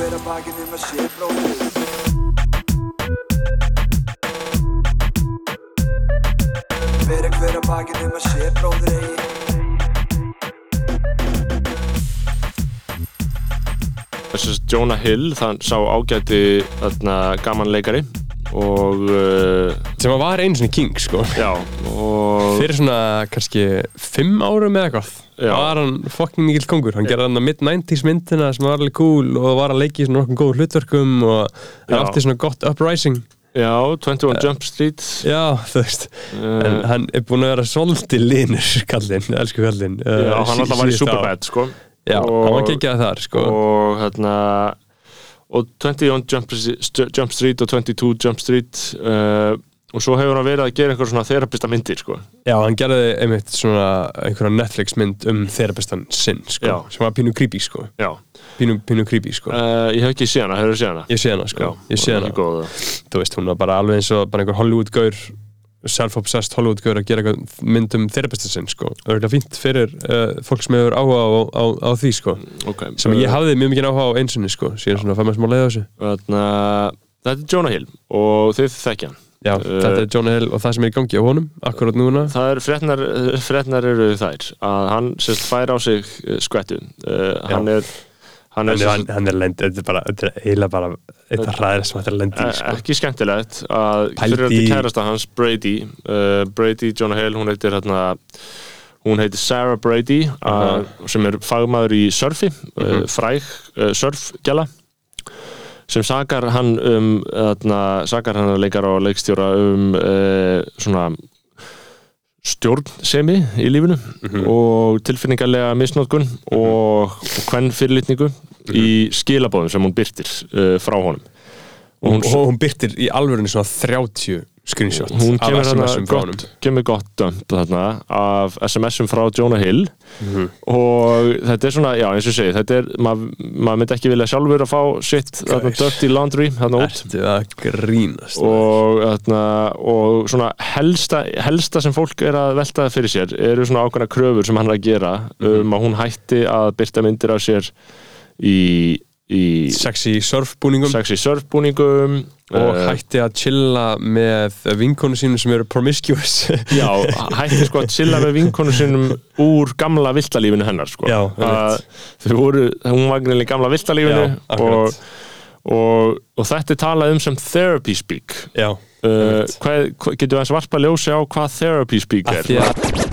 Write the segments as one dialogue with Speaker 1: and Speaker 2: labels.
Speaker 1: hver að bakinn um að sé bróðir Bera hver að bakinn um að sé bróðir eigi
Speaker 2: Jonah Hill, þann sá ágæti þarna, gaman leikari og uh,
Speaker 3: sem að var einu svona king sko.
Speaker 2: Já.
Speaker 3: Fyrir svona kannski fimm árum eða eitthvað
Speaker 2: Já.
Speaker 3: var hann fucking mikill kongur. Hann gerði hann að mid-90s myndina sem var alveg cool og var að leiki í svona nokkuð góð hlutverkum og hann átti svona gott uprising.
Speaker 2: Já, 21 Jump Street
Speaker 3: já, þú veist.
Speaker 2: Uh,
Speaker 3: en hann er búinn að vera svolítið linur kallinn, elsku kallinn. Uh,
Speaker 2: já, hann alltaf var í. Superbad sko.
Speaker 3: Já,
Speaker 2: Og-
Speaker 3: hann var geggjað þar sko.
Speaker 2: og hérna og 21 Jump, Jump Street og 22 Jump Street uh, og svo hefur hann verið að gera einhver svona þerapista myndir sko.
Speaker 3: Já, hann gerði einmitt svona einhverja Netflix mynd um therapistan sinn sko,
Speaker 2: Já.
Speaker 3: sem var pínu creepy sko.
Speaker 2: Já,
Speaker 3: pínu, pínu creepy sko.
Speaker 2: Uh, ég hef ekki séð hana, hefur þú séð hana?
Speaker 3: ég sé hana sko, ég sé
Speaker 2: hún er
Speaker 3: hana. þú veist, hún var bara alveg eins og bara einhver Hollywood-gaur self-obsessed Hollywood-gaur að gera eitthvað mynd um therapista sinn, sko. Það er eitthvað fínt fyrir uh, fólk sem hefur áhuga á, á, á því, sko.
Speaker 2: okay.
Speaker 3: Sem ég hafði mjög mikið áhuga á einsunni, sko, síðan svona að smá leiða þessu.
Speaker 2: Þarna, þetta er Jonah Hill og þið þekkja hann
Speaker 3: Já,
Speaker 2: Uh,
Speaker 3: þetta er Jonah Hill og það sem er í gangi á honum, akkurat núna.
Speaker 2: það er frétnar, frétnar eru þær að hann sérst fær á sig skvettu uh, hann er hann er,
Speaker 3: hann, hann er lend, þetta er bara, þetta er eiginlega bara eitthvað hræðir sem þetta er lendi,
Speaker 2: e-
Speaker 3: sko.
Speaker 2: ekki skemmtilegt að fyrir þetta
Speaker 3: í-
Speaker 2: kærasta hans Brady uh, Brady Jonah Hill, hún heitir hérna hún heitir Sarah Brady uh, sem er fagmaður í surfi uh, fræg uh, surfgjala sem sakar hann um þarna, sakar hann að leikara og leikstjóra um uh, svona stjórnsemi í lífinu og tilfinningarlega misnótkun og, og hvern fyrirlitningu í skilabóðum sem hún byrtir uh, frá honum
Speaker 3: Og hún, og hún byrtir í alvörinu svona 30 screenshot
Speaker 2: hún kemur, þarna
Speaker 3: SMS-um frá honum.
Speaker 2: gott, kemur gott dömp þarna af SMS-um frá Jonah Hill
Speaker 3: Mhm.
Speaker 2: og þetta er svona, já eins og segi þetta er, maður mað myndi ekki vilja sjálfur að fá sitt þarna dirty laundry þarna út
Speaker 3: grínast?
Speaker 2: og, þarna, og svona helsta, helsta sem fólk er að velta það fyrir sér eru svona ákveðna kröfur sem hann er að gera
Speaker 3: Mhm.
Speaker 2: um að hún hætti að byrta myndir af sér í, í
Speaker 3: Sexy surfbúningum.
Speaker 2: sexy surfbúningum
Speaker 3: og
Speaker 2: eh,
Speaker 3: hætti að chilla með vinkonu sínum sem eru promiscuous
Speaker 2: Já, hætti sko að chilla með vinkonu sinum úr gamla viltalífinu hennar sko.
Speaker 3: Já,
Speaker 2: að þau voru, hún var greinlega í gamla viltalífinu
Speaker 3: Já,
Speaker 2: og, og, og þetta er talað um sem therapy speak
Speaker 3: já,
Speaker 2: uh, hvað, hvað, getur við að varpa ljósi á hvað therapy speak er
Speaker 3: því að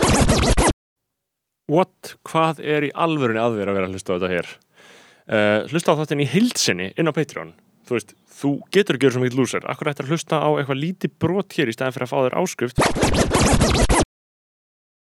Speaker 2: What? Hvað er í alvörunni að vera að vera að hlusta á þetta hér? Uh, hlusta á þáttin í hildsinni inn á Patreon. Þú veist, þú getur ekki verið svo mikið lúsar Akkur ættir að hlusta á eitthvað lítið brot hér í stæðan fyrir að fá þér áskrift